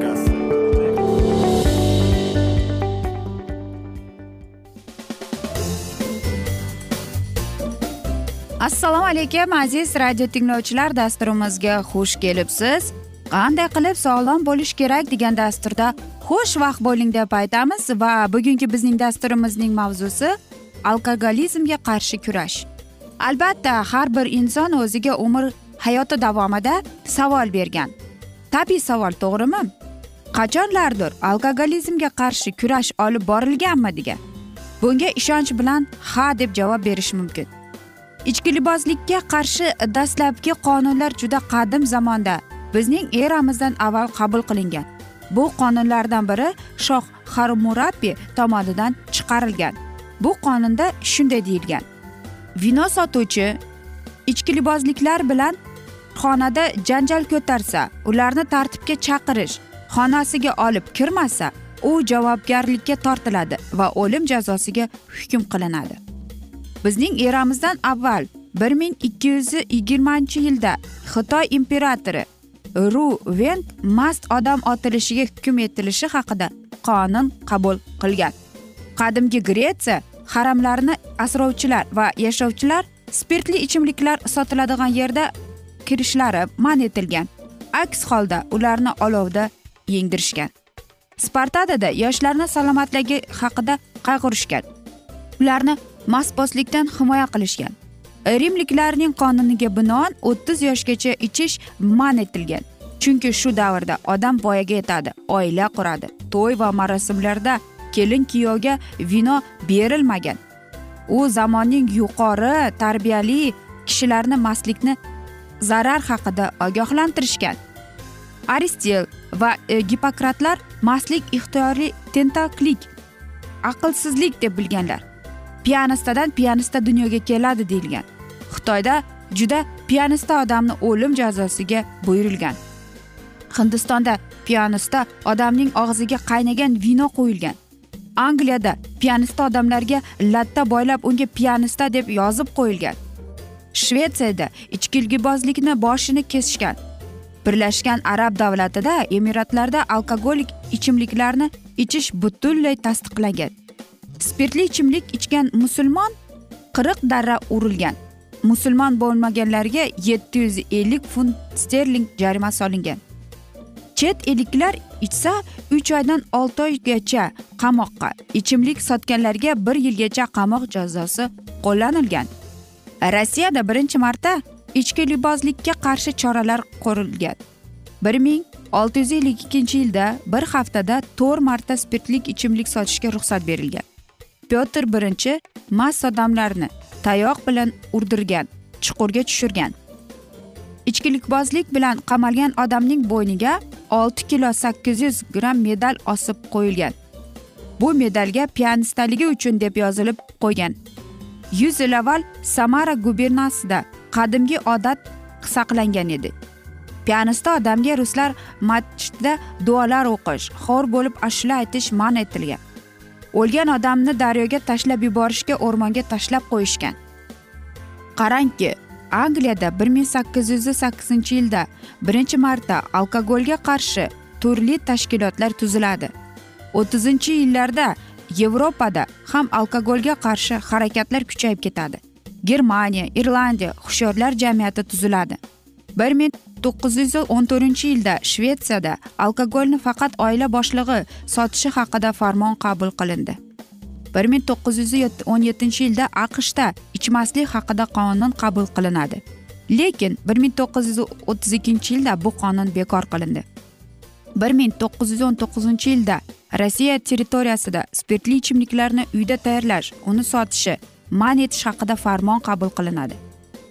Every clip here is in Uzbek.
Vegas. assalomu alaykum aziz radio tinglovchilar dasturimizga xush kelibsiz. Qanday qilib sog'lom bo'lish kerak degan dasturda xush vaqt bo'ling deb aytamiz va bugungi bizning dasturimizning mavzusi alkogolizmga qarshi kurash. Albatta har bir inson o'ziga umr hayoti davomida savol bergan. Tabiiy savol to'g'rimi? Qachonlardir alkogolizmga qarshi kurash olib borilganmi degan. Bunga ishonch bilan ha deb javob berish mumkin. Ichkilibozlikka qarshi dastlabki qonunlar juda qadim zamonda bizning eramizdan avval qabul qilingan. Bu qonunlardan biri shoh harmurabbi tomonidan chiqarilgan. Bu qonunda shunday deyilgan. Vino sotuvchi ichkilibozliklar bilan xonada janjal ko'tarsa ularni tartibga chaqirish xonasiga olib kirmasa u javobgarlikka tortiladi va o'lim jazosiga hukm qilinadi. Bizning eramizdan avval bir ming ikki yuz yigirmanchi yilda xitoy imperatori ru vent mast odam otilishiga hukm etilishi haqida qonun qabul qilgan. Qadimgi gretsiya haramlarini asrovchilar va yashovchilar spirtli ichimliklar sotiladigan yerda kirishlari man etilgan. Aks holda ularni olovda yengdirishgan spartadada yoshlarni salomatligi haqida qayg'urishgan. Ularni mastboslikdan himoya qilishgan. Rimliklarning qonuniga binoan o'ttiz yoshgacha ichish man etilgan. Chunki shu davrda odam voyaga yetadi oila quradi. To'y va marosimlarda kelin kuyovga vino berilmagan. U zamonning yuqori tarbiyali kishilarni mastlikni zarar haqida ogohlantirishgan. Aristel va e, gipokratlar mastlik ixtiyoriy tentaklik aqlsizlik deb bilganlar. Pianistadan pianista dunyoga keladi deyilgan. Xitoyda juda pianista odamni o'lim jazosiga buyurilgan. Hindistonda pianista odamning og'ziga qaynagan vino qo'yilgan. Angliyada pianista odamlarga latta boylab unga pianista deb yozib qo'yilgan. Shvetsiyada ichkilgibozlikni boshini kesishgan. Birlashgan arab davlatida emiratlarda alkogolik ichimliklarni ichish butunlay tasdiqlangan. Spirtli ichimlik ichgan musulmon qirq darra urilgan. Musulmon bo'lmaganlarga yetti yuz ellik funt sterling jarima solingan. Chet elliklar ichsa uch oydan olti oygacha qamoqqa ichimlik sotganlarga bir yilgacha qamoq jazosi qo'llanilgan. Rossiyada birinchi marta ichkilibozlikka qarshi choralar ko'rilgan. bir ming olti yuz ellik ikkinchi yilda bir haftada to'rt marta spirtlik ichimlik sotishga ruxsat berilgan. Pyotr birinchi mast odamlarni tayoq bilan urdirgan chuqurga tushirgan. Ichkilikbozlik bilan qamalgan odamning bo'yniga olti kilo sakkiz yuz gramm medal osib qo'yilgan. Bu medalga pianistaligi uchun deb yozilib qo'ygan. Yuz yil avval samara gubernasida qadimgi odat saqlangan edi. Pianista odamga ruslar masjidda duolar o'qish xor bo'lib ashula aytish man etilgan. O'lgan odamni daryoga tashlab yuborishga o'rmonga tashlab qo'yishgan. Qarangki angliyada bir ming sakkiz yuz sakkizinchi yilda birinchi marta alkogolga qarshi turli tashkilotlar tuziladi. O'ttizinchi yillarda yevropada ham alkogolga qarshi harakatlar kuchayib ketadi. Germaniya irlandiya hushyorlar jamiyati tuziladi. Bir ming to'qqiz yuz o'n to'rtinchi yilda shvetsiyada alkogolni faqat oila boshlig'i sotishi haqida farmon qabul qilindi. Bir ming to'qqiz yuz o'n yettinchi yilda aqshda ichmaslik haqida qonun qabul qilinadi. Lekin bir ming to'qqiz yuz o'ttiz ikkinchi yilda bu qonun bekor qilindi. Bir ming to'qqiz yuz o'n to'qqizinchi yilda rossiya territoriyasida spirtli ichimliklarni uyda tayyorlash uni sotishi man etish haqida farmon qabul qilinadi.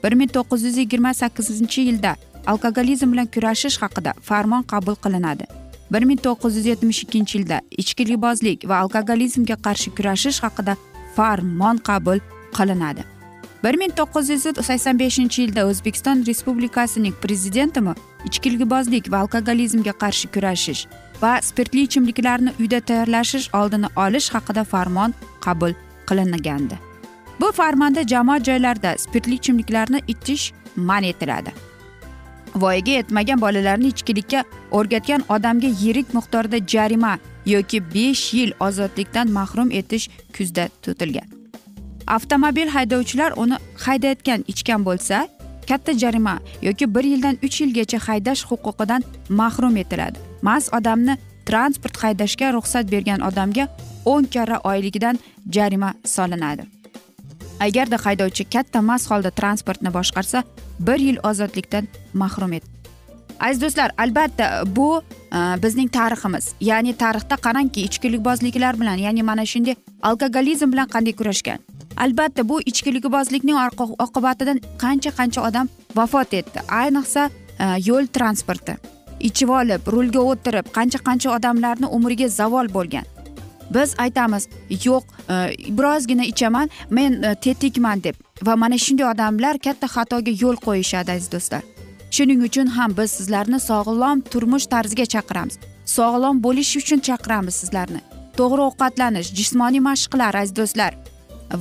bir ming to'qqiz yuz yigirma sakkizinchi yilda alkogolizm bilan kurashish haqida farmon qabul qilinadi. bir ming to'qqiz yuz yetmish ikkinchi yilda ichkilibozlik va alkogolizmga qarshi kurashish haqida farmon qabul qilinadi. bir ming to'qqiz yuz sakson beshinchi yilda o'zbekiston respublikasining prezidentimi ichkiligibozlik va alkogolizmga qarshi kurashish va spirtli ichimliklarni uyda tayyorlashish oldini olish haqida farmon qabul qilingandi. Bu farmonda jamoat joylarida spirtli ichimliklarni ichish man etiladi. Voyaga yetmagan bolalarni ichkilikka o'rgatgan odamga yirik miqdorda jarima yoki besh yil ozodlikdan mahrum etish kuzda tutilgan. Avtomobil haydovchilar uni haydayotgan ichgan bo'lsa katta jarima yoki bir yildan uch yilgacha haydash huquqidan mahrum etiladi. Mast odamni transport haydashga ruxsat bergan odamga o'n karra oyligidan jarima solinadi. Agarda haydovchi katta mast holda transportni boshqarsa bir yil ozodlikdan mahrum et. Aziz do'stlar albatta bu e, bizning tariximiz. Ya'ni tarixda qarangki ichkilikbozliklar bilan ya'ni mana shunday alkogolizm bilan qanday kurashgan? Albatta bu ichkilikbozlikning oqibatidan qancha qancha odam vafot etdi. Ayniqsa e, yo'l transporti. Ichib olib rulga o'tirib qancha qancha odamlarni umriga zavol bo'lgan. Biz aytamiz yo'q e, birozgina ichaman men e, tetikman deb. Va mana shunday odamlar katta xatoga yo'l qo'yishadi aziz do'stlar. Shuning uchun ham biz sizlarni sog'lom turmush tarziga chaqiramiz. Sog'lom bo'lish uchun chaqiramiz sizlarni. To'g'ri ovqatlanish jismoniy mashqlar aziz do'stlar.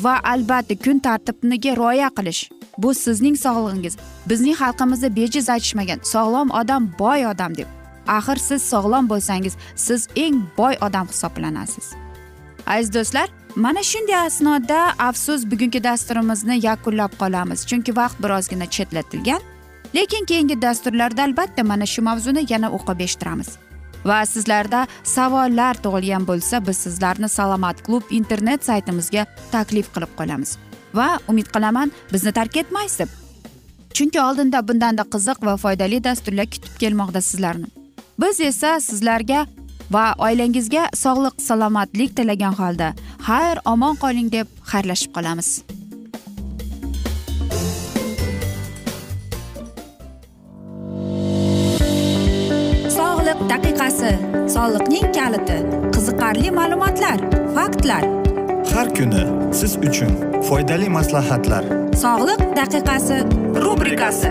Va albatta kun tartibiga rioya qilish. Bu sizning sog'lig'ingiz. Bizning xalqimizda bejiz aytishmagan sog'lom odam boy odam deb. Axir siz sog'lom bo'lsangiz siz eng boy odam hisoblanasiz. Aziz do'stlar mana shunday asnoda afsus bugungi dasturimizni yakunlab qolamiz. Chunki vaqt birozgina chetlatilgan lekin keyingi dasturlarda albatta mana shu mavzuni yana o'qib eshittiramiz. Va sizlarda savollar tug'ilgan bo'lsa biz sizlarni salomat klub internet saytimizga taklif qilib qolamiz. Va umid qilaman bizni tark etmaysiz. Deb chunki oldinda bundanda qiziq va foydali dasturlar kutib kelmoqda sizlarni. Biz esa sizlarga va oilangizga sog'lik salomatlik tilagan holda xayr omon qoling deb xayrlashib qolamiz. Sog'liq daqiqasi soliqning kaliti qiziqarli ma'lumotlar faktlar. Har kuni siz uchun foydali maslahatlar. Sog'liq daqiqasi rubrikasi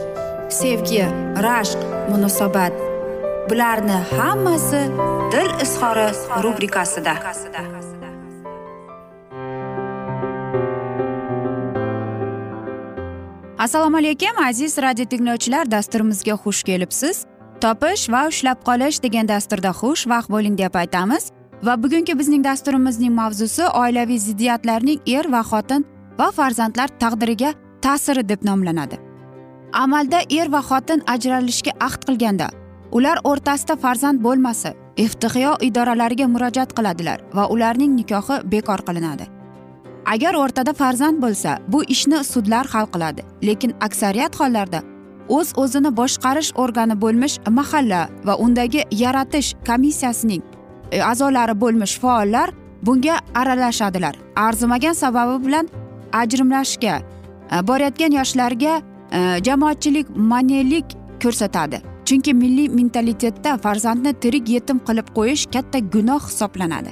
sevgi rashq munosabat. Bularni hammasi dil izhori rubrikasida. Assalomu alaykum aziz radio tinglovchilar dasturimizga xush kelibsiz. Topish va ushlab qolish degan dasturda xush vaqt bo'ling deb aytamiz. Va bugungi bizning dasturimizning mavzusi oilaviy ziddiyatlarning er va xotin va farzandlar taqdiriga ta'siri deb nomlanadi. Amalda er va xotin ajralishga ahd qilganda ular o'rtasida farzand bo'lmasa iftixiyo idoralariga murojaat qiladilar va ularning nikohi bekor qilinadi. Agar o'rtada farzand bo'lsa bu ishni sudlar hal qiladi lekin aksariyat hollarda o'z o'zini boshqarish organi bo'lmish mahalla va undagi yaratish komissiyasining e, a'zolari bo'lmish faollar bunga aralashadilar. Arzimagan sababi bilan ajrimlashga e, borayotgan yoshlarga Э, jamoatchilik manelik ko'rsatadi. Chunki milliy mentalitetda farzandni tirik yetim qilib qo'yish katta gunoh hisoblanadi.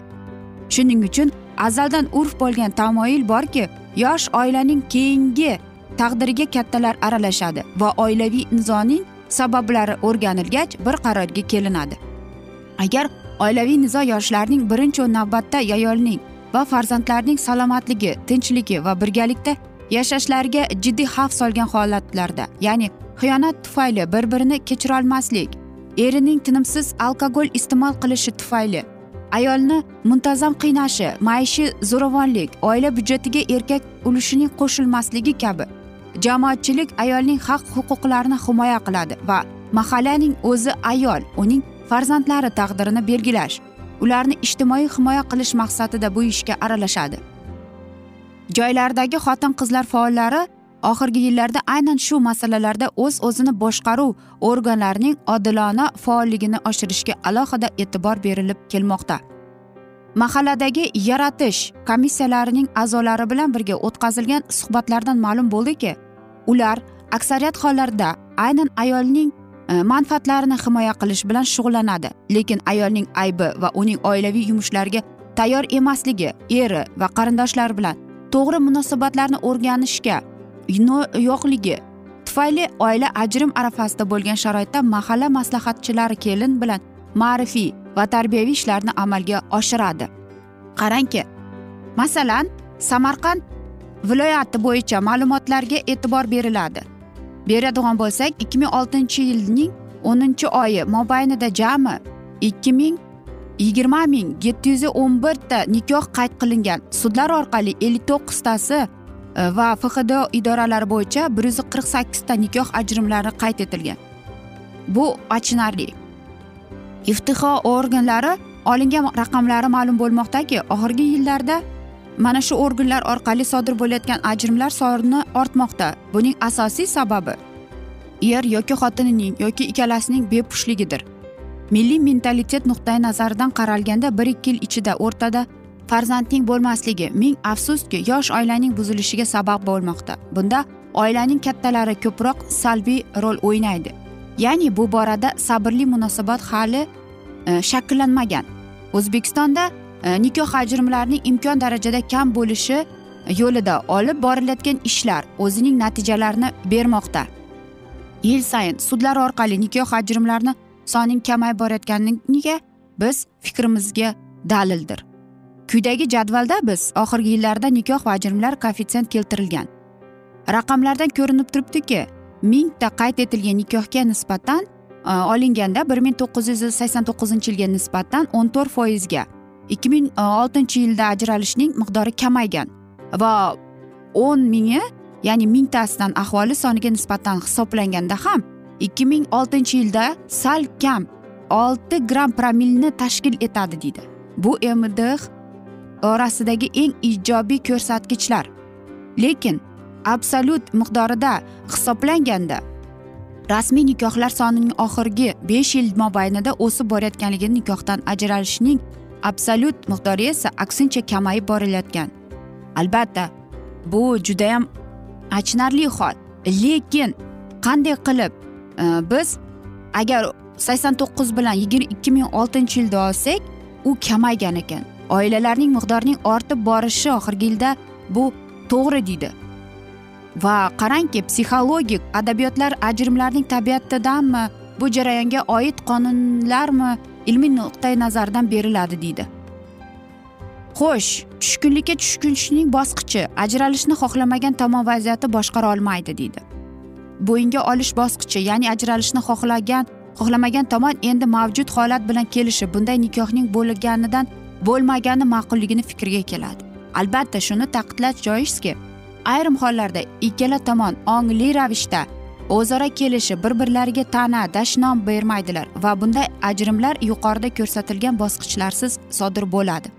Shuning uchun azaldan urf bo'lgan tamoyil borki yosh oilaning keyingi taqdiriga kattalar aralashadi va oilaviy nizoning sabablari o'rganilgach bir qarorga kelinadi. Agar oilaviy nizo yoshlarning birinchi navbatda ayolning va farzandlarning salomatligi tinchligi va birgalikda yashashlariga jiddiy xavf solgan holatlarda ya'ni xiyonat tufayli bir birini kechirolmaslik erining tinimsiz alkogol iste'mol qilishi tufayli ayolni muntazam qiynashi maishiy zo'ravonlik oila byudjetiga erkak ulushining qo'shilmasligi kabi jamoatchilik ayolning haq huquqlarini himoya qiladi va mahallaning o'zi ayol uning farzandlari taqdirini belgilash ularni ijtimoiy himoya qilish maqsadida bu ishga aralashadi. Joylardagi xotin qizlar faollari oxirgi yillarda aynan shu masalalarda o'z o'zini boshqaruv organlarining odilona faolligini oshirishga alohida e'tibor berilib kelmoqda. Mahalladagi yaratish komissiyalarining a'zolari bilan birga o'tkazilgan suhbatlardan ma'lum bo'ldiki ular aksariyat hollarda aynan ayolning e, manfaatlarini himoya qilish bilan shug'ullanadi. Lekin ayolning aybi va uning oilaviy yumushlarga tayyor emasligi eri va qarindoshlari bilan to'g'ri munosabatlarni o'rganishga yo'qligi tufayli oila ajrim arafasida bo'lgan sharoitda mahalla maslahatchilari kelin bilan ma'rifiy va tarbiyaviy ishlarni amalga oshiradi. Qarangki masalan samarqand viloyati bo'yicha ma'lumotlarga e'tibor beriladi. Beradigan bo'lsak ikki ming oltinchi yilning o'ninchi oyi mobaynida jami ikki ming yigirma ming yetti yuz o'n birta nikoh qayd qilingan. Sudlar orqali ellik to'qqiztasi e, va fxd idoralari bo'yicha bir yuz qirq sakkizta nikoh ajrimlari qayd etilgan. Bu achinarli. Iftixo organlari olingan raqamlari ma'lum bo'lmoqdaki oxirgi yillarda mana shu organlar orqali sodir bo'layotgan ajrimlar soni ortmoqda. Buning asosiy sababi er yoki xotinining yoki ikkalasining bepushtligidir. Milliy mentalitet nuqtai nazaridan qaralganda bir ikki yil ichida o'rtada farzandning bo'lmasligi ming afsuski yosh oilaning buzilishiga sabab bo'lmoqda. Bunda oilaning kattalari ko'proq salbiy rol o'ynaydi. Ya'ni bu borada sabrli munosabat hali e, shakllanmagan. O'zbekistonda e, nikoh ajrimlarining imkon darajada kam bo'lishi e, yo'lida olib borilayotgan ishlar o'zining natijalarini bermoqda. Yil sayin sudlar orqali nikoh ajrimlarini soning kamayib borayotganiga biz fikrimizga dalildir. Quyidagi jadvalda biz oxirgi yillarda nikoh va ajrimlar koeffitsient keltirilgan. Raqamlardan ko'rinib turibdiki mingta qayd etilgan nikohga nisbatan e, olinganda bir ming to'qqiz yuz sakson to'qqizinchi yilga nisbatan o'n to'rt foizga ikki ming oltinchi yilda ajralishning miqdori kamaygan va o'n mingi ya'ni mingtasidan aholi soniga nisbatan hisoblanganda ham ikki ming oltinchi yilda sal kam olti gramm promilni tashkil etadi deydi. Bu mdh orasidagi eng ijobiy ko'rsatkichlar. Lekin absolyut miqdorida hisoblanganda rasmiy nikohlar sonining oxirgi besh yil mobaynida o'sib borayotganligi nikohdan ajralishning absolyut miqdori esa aksincha kamayib borilayotgan. Albatta bu judayam achinarli hol. Lekin qanday qilib Э, biz agar sakson to'qqiz bilan ikki ming oltinchi yilda olsak u kamaygan ekan. Oilalarning miqdorining ortib borishi oxirgi yilda bu to'g'ri deydi. Va qarangki psixologik adabiyotlar ajrimlarning tabiatidanmi bu jarayonga oid qonunlarmi ilmiy nuqtai nazardan beriladi deydi. Xo'sh tushkunlikka tushkunishning bosqichi ajralishni xohlamagan tomon vaziyatni boshqara olmaydi deydi. Bo'yinga olish bosqichi ya'ni ajralishni xohlagan xohlamagan tomon endi mavjud holat bilan kelishib bunday nikohning bo'lganidan bo'lmagani ma'qulligini fikriga keladi. Albatta shuni ta'kidlash joizki ayrim hollarda ikkala tomon ongli ravishda o'zaro kelishib bir birlariga ta'na dashnom bermaydilar va bunday ajrimlar yuqorida ko'rsatilgan bosqichlarsiz sodir bo'ladi.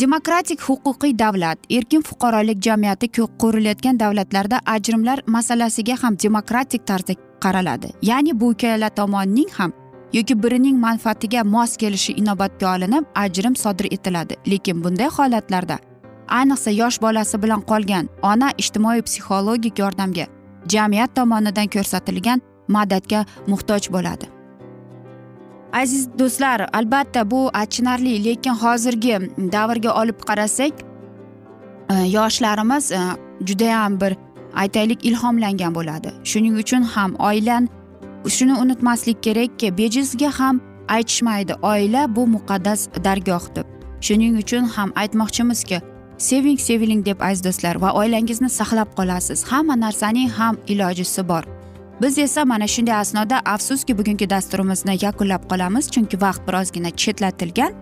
Demokratik huquqiy davlat erkin fuqarolik jamiyati qurilayotgan davlatlarda ajrimlar masalasiga ham demokratik tarzda qaraladi. Ya'ni bu ikkala tomonning ham yoki birining manfaatiga mos kelishi inobatga olinib ajrim sodir etiladi. Lekin bunday holatlarda ayniqsa yosh bolasi bilan qolgan ona ijtimoiy psixologik yordamga jamiyat tomonidan ko'rsatilgan madadga muhtoj bo'ladi. Aziz do'stlar albatta bu achinarli lekin hozirgi davrga olib qarasak e, yoshlarimiz e, judayam bir aytaylik ilhomlangan bo'ladi. Shuning uchun ham oilan shuni unutmaslik kerakki bejizga ham aytishmaydi oila bu muqaddas dargoh deb shuning uchun ham aytmoqchimizki seving seviling deb aziz do'stlar va oilangizni saqlab qolasiz. Hamma narsaning ham ilojisi bor. Biz esa mana shunday asnoda afsuski bugungi dasturimizni yakunlab qolamiz chunki vaqt birozgina chetlatilgan.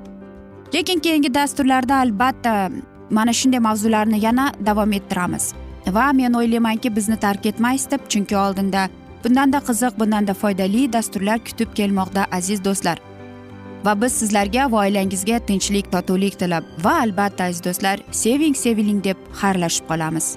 Lekin keyingi dasturlarda albatta mana shunday mavzularni yana davom ettiramiz. Va men o'ylaymanki bizni tark etmaysiz deb chunki oldinda bundanda qiziq bundanda foydali dasturlar kutib kelmoqda aziz do'stlar. Va biz sizlarga va oilangizga tinchlik totuvlik tilab va albatta aziz do'stlar seving seviling deb xayrlashib qolamiz.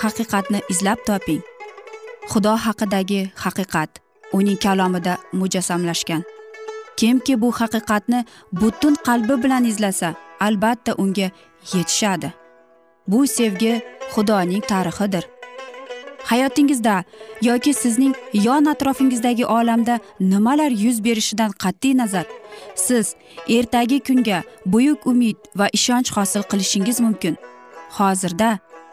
haqiqatni izlab toping. Xudo haqidagi haqiqat uning kalomida mujassamlashgan. Kimki bu haqiqatni butun qalbi bilan izlasa albatta unga yetishadi. Bu sevgi xudoning tarixidir. Hayotingizda yoki sizning yon atrofingizdagi olamda nimalar yuz berishidan qat'iy nazar? Siz ertagi kunga buyuk umid va ishonch hosil qilishingiz mumkin. Hozirda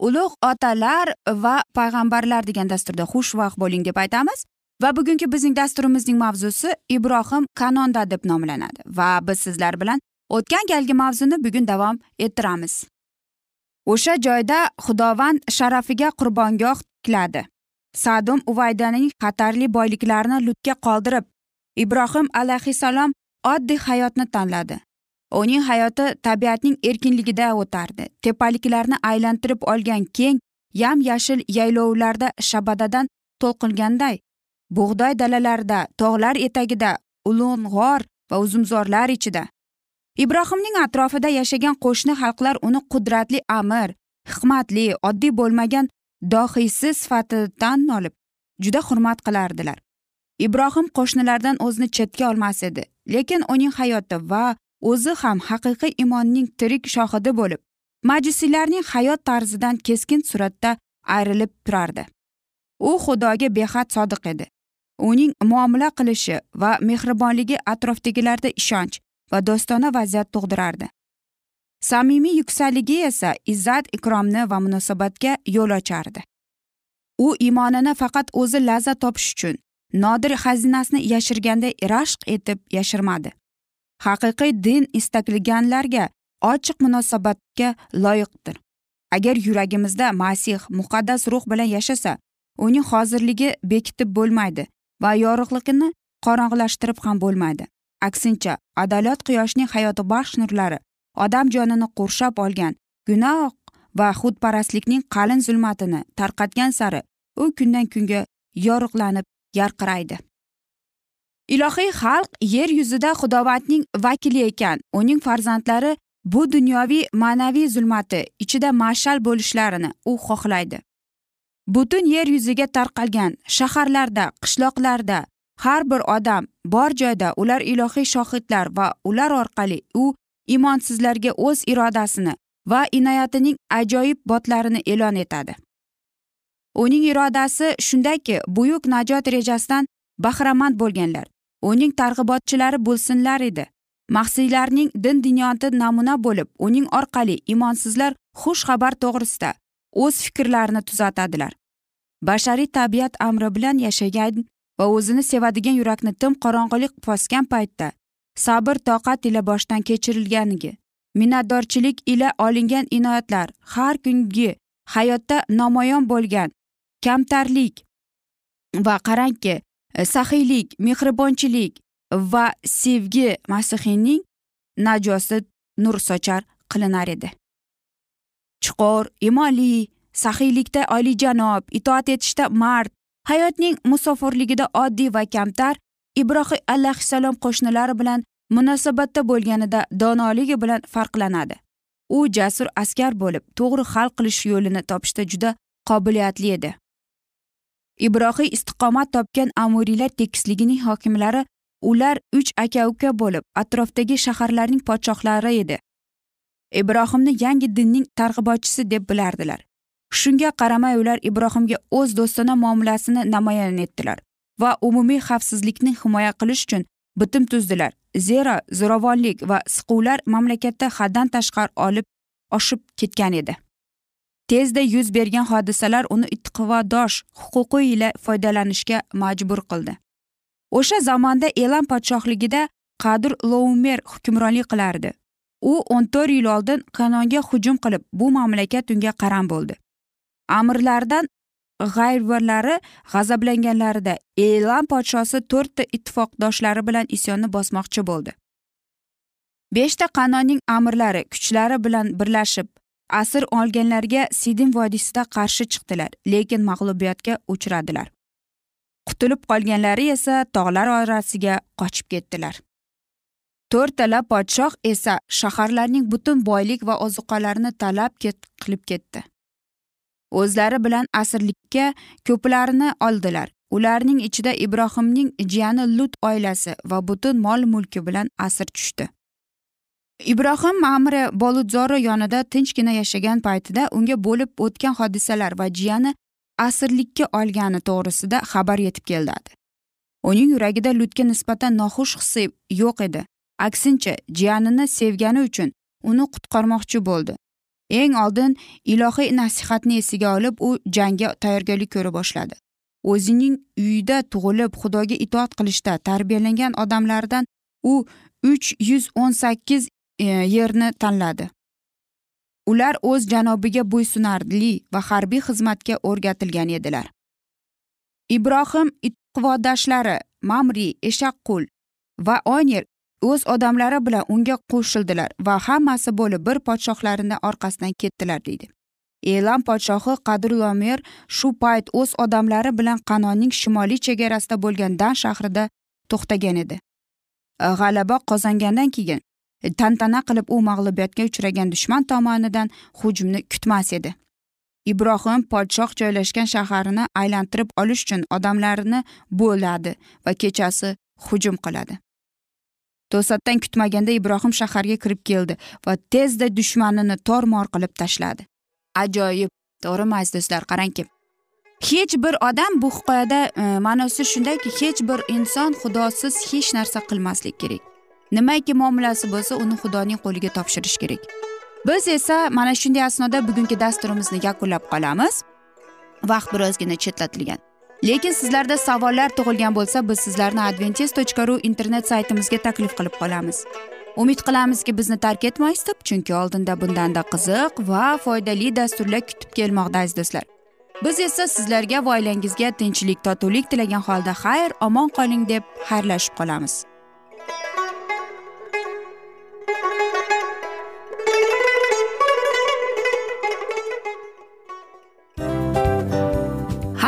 ulug' otalar va payg'ambarlar degan dasturda xushvaqt bo'ling deb aytamiz. Va bugungi bizning dasturimizning mavzusi ibrohim kanonda deb nomlanadi. Va biz sizlar bilan o'tgan galgi mavzuni bugun davom ettiramiz. O'sha joyda xudovand sharafiga qurbongoh tikladi. Sadum uvaydaning xatarli boyliklarini lutga qoldirib ibrohim alayhissalom oddiy hayotni tanladi. Uning hayoti tabiatning erkinligida o'tardi. Tepaliklarni aylantirib olgan keng yam yashil yaylovlarda shabadadan to'lqinganday bug'doy dalalarida tog'lar etagida ulug' g'or va uzumzorlar ichida. Ibrohimning atrofida yashagan qo'shni xalqlar uni qudratli amir hikmatli oddiy bo'lmagan dohiysi sifatidan olib juda hurmat qilardilar. Ibrohim qo'shnilardan o'zini chetga olmas edi lekin uning hayoti va o'zi ham haqiqiy imonning tirik shohidi bo'lib majusiylarning hayot tarzidan keskin suratda ayrilib turardi. U xudoga behad sodiq edi. Uning muomala qilishi va mehribonligi atrofdagilarda ishonch va do'stona vaziyat tug'dirardi. Samimiy yuksalligi esa izzat ikromni va munosabatga yo'l ochardi. U iymonini faqat o'zi lazzat topish uchun nodir xazinasini yashirganda rashq etib yashirmadi. Haqiqiy din istaklaganlarga ochiq munosabatga loyiqdir. Agar yuragimizda masih muqaddas ruh bilan yashasa uning hozirligi bekitib bo'lmaydi va yorug'ligini qorong'ilashtirib ham bo'lmaydi. Aksincha adolat quyoshning hayotibaxsh nurlari odam jonini qurshab olgan gunoh va xudparastlikning qalin zulmatini tarqatgan sari u kundan kunga yorug'lanib yarqiraydi. Ilohiy xalq yer yuzida xudovandning vakili ekan. Uning farzandlari bu dunyoviy ma'naviy zulmati ichida mashal bo'lishlarini u xohlaydi. Butun yer yuziga tarqalgan shaharlarda qishloqlarda har bir odam bor joyda ular ilohiy shohidlar va ular orqali u imonsizlarga o'z irodasini va inoyatining ajoyib botlarini e'lon etadi. Uning irodasi shundaki buyuk najot rejasidan bahramand bo'lganlar. Uning targ'ibotchilari bo'lsinlar edi. Mahsiylarning din dunyoti namuna bo'lib uning orqali imonsizlar xush xabar to'g'risida o'z fikrlarini tuzatadilar. Bashariy tabiat amri bilan yashagan va o'zini sevadigan yurakni tim qorong'ulik bosgan paytda sabr toqat ila boshdan kechirilganligi minnatdorchilik ila olingan inoyatlar har kungi hayotda namoyon bo'lgan kamtarlik va qarangki saxiylik mehribonchilik va sevgi masihiyning najosi nur sochar qilinar edi. Chuqur imonli saxiylikda oliyjanob itoat etishda mard hayotning musofirligida oddiy va kamtar ibrohim alayhissalom qo'shnilari bilan munosabatda bo'lganida donoligi bilan farqlanadi. U jasur askar bo'lib to'g'ri hal qilish yo'lini topishda juda qobiliyatli edi. Ibrohim istiqomat topgan amuriylar tekisligining hokimlari ular uch aka uka bo'lib atrofdagi shaharlarning podshohlari edi. Ibrohimni yangi dinning targ'ibotchisi deb bilardilar. Shunga qaramay ular ibrohimga o'z do'stona muomalasini namoyon etdilar va umumiy xavfsizlikni himoya qilish uchun bitim tuzdilar. Zero zo'ravonlik va siquvlar mamlakatda haddan tashqari olib oshib ketgan edi. Tezda yuz bergan hodisalar uni iqtivodosh huquqi ila foydalanishga majbur qildi. O'sha zamonda elam podshohligida qadr loumer hukmronlik qilardi. U o'n to'rt yil oldin kanonga hujum qilib bu mamlakat unga qaram bo'ldi. Amirlardan g'ayvurlari g'azablanganlarida elam podshosi to'rtta ittifoqdoshlari bilan isyonni bosmoqchi bo'ldi. Beshta qanonning amirlari kuchlari bilan birlashib asir olganlarga sidim vodiysida qarshi chiqdilar lekin mag'lubiyatga uchradilar. Qutulib qolganlari esa tog'lar orasiga qochib ketdilar. To'rttala podshoh esa shaharlarning butun boylik va ozuqalarini talab ket qilib ketdi. O'zlari bilan asirlikka ko'plarini oldilar. Ularning ichida ibrohimning jiyani lut oilasi va butun mol mulki bilan asir tushdi. Ibrohim mamri boludzori yonida tinchgina yashagan paytida unga bo'lib o'tgan hodisalar va jiyani asirlikka olgani to'g'risida xabar yetib keladi uning yuragida lutga nisbatan noxush hissi yo'q edi. Aksincha jiyanini sevgani uchun uni qutqarmoqchi bo'ldi. Eng oldin ilohiy nasihatni esiga olib u jangga tayyorgarlik ko'ra boshladi. O'zining uyida tug'ilib xudoga itoat qilishda tarbiyalangan odamlardan u uch yuz o'n sakkiz e, E, yerni tanladi. Ular o'z janobiga bo'ysunarli va harbiy xizmatga o'rgatilgan edilar. Ibrohim iqvodoshlari mamri eshaqqul va oner o'z odamlari bilan unga qo'shildilar va hammasi bo'lib bir podshohlarini orqasidan ketdilar deydi. Elam podshohi qadrulomer shu payt o'z odamlari bilan qanonning shimoliy chegarasida bo'lgan dan shahrida to'xtagan edi. G'alaba qozongandan keyin tantana qilib u mag'lubiyatga uchragan dushman tomonidan hujumni kutmas edi. Ibrohim podshoh joylashgan shaharni aylantirib olish uchun odamlarini bo'ladi va kechasi hujum qiladi. To'satdan kutmaganda ibrohim shaharga kirib keldi va tezda dushmanini tormor qilib tashladi. Ajoyib to'g'rimi aziz do'stlar qarangki hech bir odam bu hikoyada e, ma'nosi shundayki hech bir inson xudosiz hech narsa qilmaslik kerak. Nimaiki muomalasi bo'lsa uni xudoning qo'liga topshirish kerak. Biz esa mana shunday asnoda bugungi dasturimizni yakunlab qolamiz. Vaqt birozgina chetlatilgan. Lekin sizlarda savollar tug'ilgan bo'lsa biz sizlarni adventis tochka ru internet saytimizga taklif qilib qolamiz. Umid qilamizki bizni tark etmaysiz deb chunki oldinda bundanda qiziq va foydali dasturlar kutib kelmoqda aziz do'stlar. Biz esa sizlarga va oilangizga tinchlik totuvlik tilagan holda xayr omon qoling deb xayrlashib qolamiz.